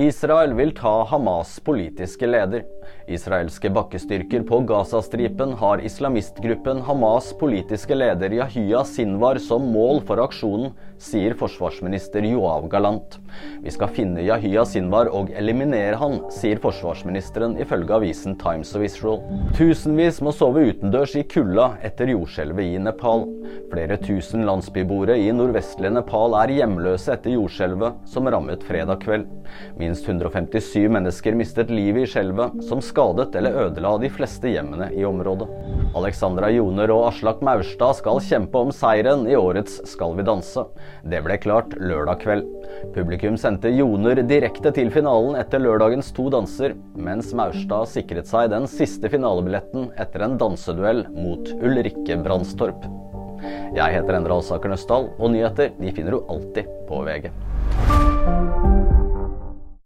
Israel vil ta Hamas' politiske leder. Israelske bakkestyrker på Gazastripen har islamistgruppen Hamas' politiske leder Yahya Sinwar som mål for aksjonen, sier forsvarsminister Joav Galant. Vi skal finne Yahya Sinwar og eliminere han, sier forsvarsministeren ifølge avisen Times of Israel. Tusenvis må sove utendørs i kulda etter jordskjelvet i Nepal. Flere tusen landsbyboere i nordvestlige Nepal er hjemløse etter jordskjelvet som rammet fredag kveld. Minst 157 mennesker mistet livet i skjelvet, som skadet eller ødela de fleste hjemmene i området. Alexandra Joner og Aslak Maurstad skal kjempe om seieren i årets Skal vi danse. Det ble klart lørdag kveld. Publikum sendte Joner direkte til finalen etter lørdagens to danser, mens Maurstad sikret seg den siste finalebilletten etter en danseduell mot Ulrikke Brandstorp. Jeg heter Endre Alsaker Nøstdal, og nyheter de finner du alltid på VG.